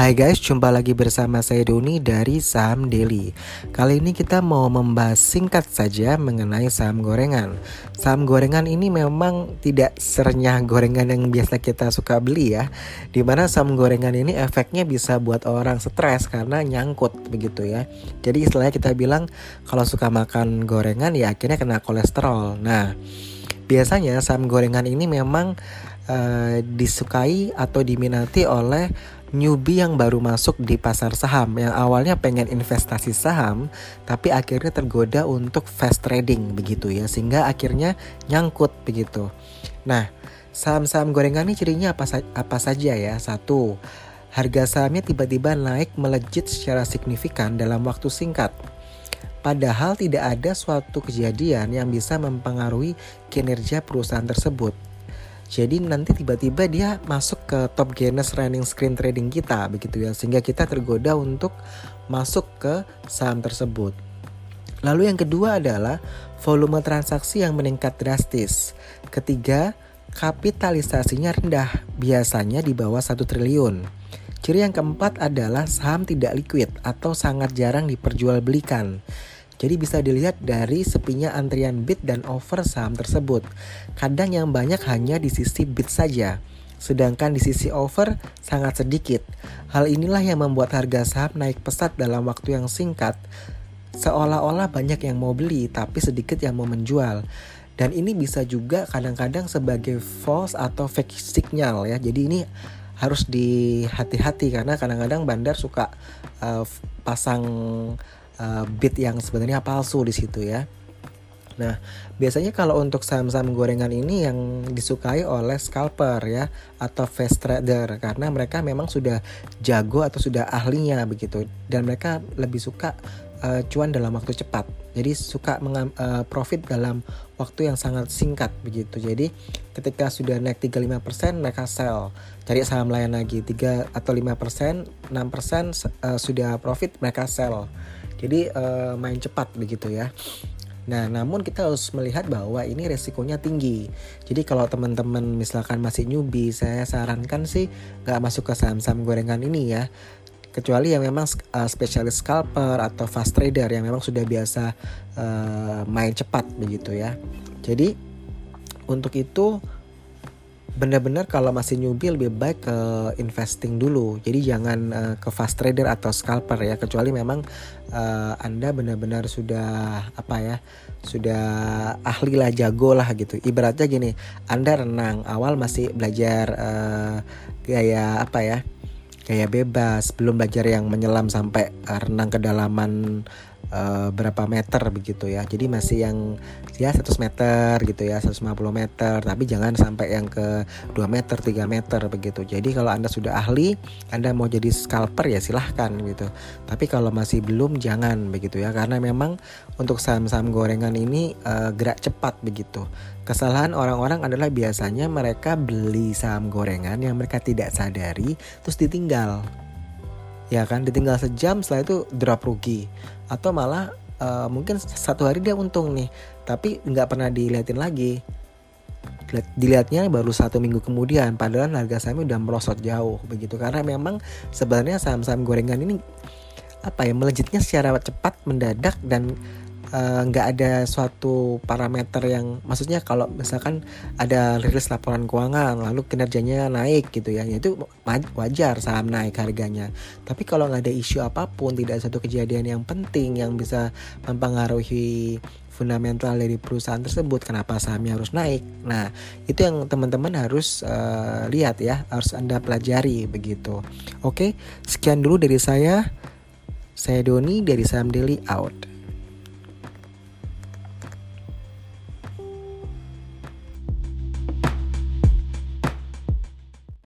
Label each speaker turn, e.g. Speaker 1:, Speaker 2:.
Speaker 1: Hai guys, jumpa lagi bersama saya Doni dari Saham Daily. Kali ini kita mau membahas singkat saja mengenai saham gorengan. Saham gorengan ini memang tidak serenyah gorengan yang biasa kita suka beli ya. Di mana saham gorengan ini efeknya bisa buat orang stres karena nyangkut begitu ya. Jadi istilahnya kita bilang kalau suka makan gorengan ya akhirnya kena kolesterol. Nah, biasanya saham gorengan ini memang uh, disukai atau diminati oleh newbie yang baru masuk di pasar saham yang awalnya pengen investasi saham tapi akhirnya tergoda untuk fast trading begitu ya sehingga akhirnya nyangkut begitu. Nah, saham-saham gorengan ini cirinya apa, sa apa saja ya? Satu, harga sahamnya tiba-tiba naik melejit secara signifikan dalam waktu singkat. Padahal tidak ada suatu kejadian yang bisa mempengaruhi kinerja perusahaan tersebut. Jadi nanti tiba-tiba dia masuk ke top gainers running screen trading kita begitu ya sehingga kita tergoda untuk masuk ke saham tersebut. Lalu yang kedua adalah volume transaksi yang meningkat drastis. Ketiga, kapitalisasinya rendah, biasanya di bawah 1 triliun. Ciri yang keempat adalah saham tidak liquid atau sangat jarang diperjualbelikan. Jadi bisa dilihat dari sepinya antrian bid dan offer saham tersebut. Kadang yang banyak hanya di sisi bid saja, sedangkan di sisi offer sangat sedikit. Hal inilah yang membuat harga saham naik pesat dalam waktu yang singkat. Seolah-olah banyak yang mau beli tapi sedikit yang mau menjual. Dan ini bisa juga kadang-kadang sebagai false atau fake signal ya. Jadi ini harus dihati-hati karena kadang-kadang bandar suka uh, pasang uh, bit yang sebenarnya palsu di situ ya. Nah, biasanya kalau untuk saham-saham gorengan ini yang disukai oleh scalper ya atau fast trader karena mereka memang sudah jago atau sudah ahlinya begitu dan mereka lebih suka uh, cuan dalam waktu cepat. Jadi suka uh, profit dalam waktu yang sangat singkat begitu. Jadi ketika sudah naik 35% mereka sell, cari saham lain lagi 3 atau 5%, 6% uh, sudah profit mereka sell. Jadi uh, main cepat begitu ya. Nah, namun kita harus melihat bahwa ini resikonya tinggi. Jadi kalau teman-teman misalkan masih newbie, saya sarankan sih nggak masuk ke saham-saham gorengan ini ya. Kecuali yang memang uh, spesialis scalper atau fast trader yang memang sudah biasa uh, main cepat begitu ya. Jadi untuk itu benar-benar kalau masih newbie lebih baik ke investing dulu. Jadi jangan uh, ke fast trader atau scalper ya kecuali memang uh, Anda benar-benar sudah apa ya? Sudah ahli lah jago lah gitu. Ibaratnya gini, Anda renang awal masih belajar uh, gaya apa ya? Gaya bebas, belum belajar yang menyelam sampai renang kedalaman uh, berapa meter begitu ya. Jadi masih yang ya 100 meter gitu ya, 150 meter, tapi jangan sampai yang ke 2 meter, 3 meter begitu. Jadi kalau Anda sudah ahli, Anda mau jadi scalper ya silahkan gitu. Tapi kalau masih belum jangan begitu ya, karena memang untuk saham-saham gorengan ini uh, gerak cepat begitu. Kesalahan orang-orang adalah biasanya mereka beli saham gorengan yang mereka tidak sadari terus ditinggal ya kan ditinggal sejam setelah itu drop rugi. Atau malah uh, mungkin satu hari dia untung nih tapi nggak pernah dilihatin lagi. Dilihatnya baru satu minggu kemudian padahal harga sahamnya udah merosot jauh begitu. Karena memang sebenarnya saham-saham gorengan ini apa ya melejitnya secara cepat mendadak dan nggak uh, ada suatu parameter yang maksudnya kalau misalkan ada rilis laporan keuangan lalu kinerjanya naik gitu ya itu wajar saham naik harganya. Tapi kalau nggak ada isu apa pun tidak ada satu kejadian yang penting yang bisa mempengaruhi fundamental dari perusahaan tersebut kenapa sahamnya harus naik? Nah itu yang teman-teman harus uh, lihat ya harus anda pelajari begitu. Oke sekian dulu dari saya. Saya Doni dari Saham Daily out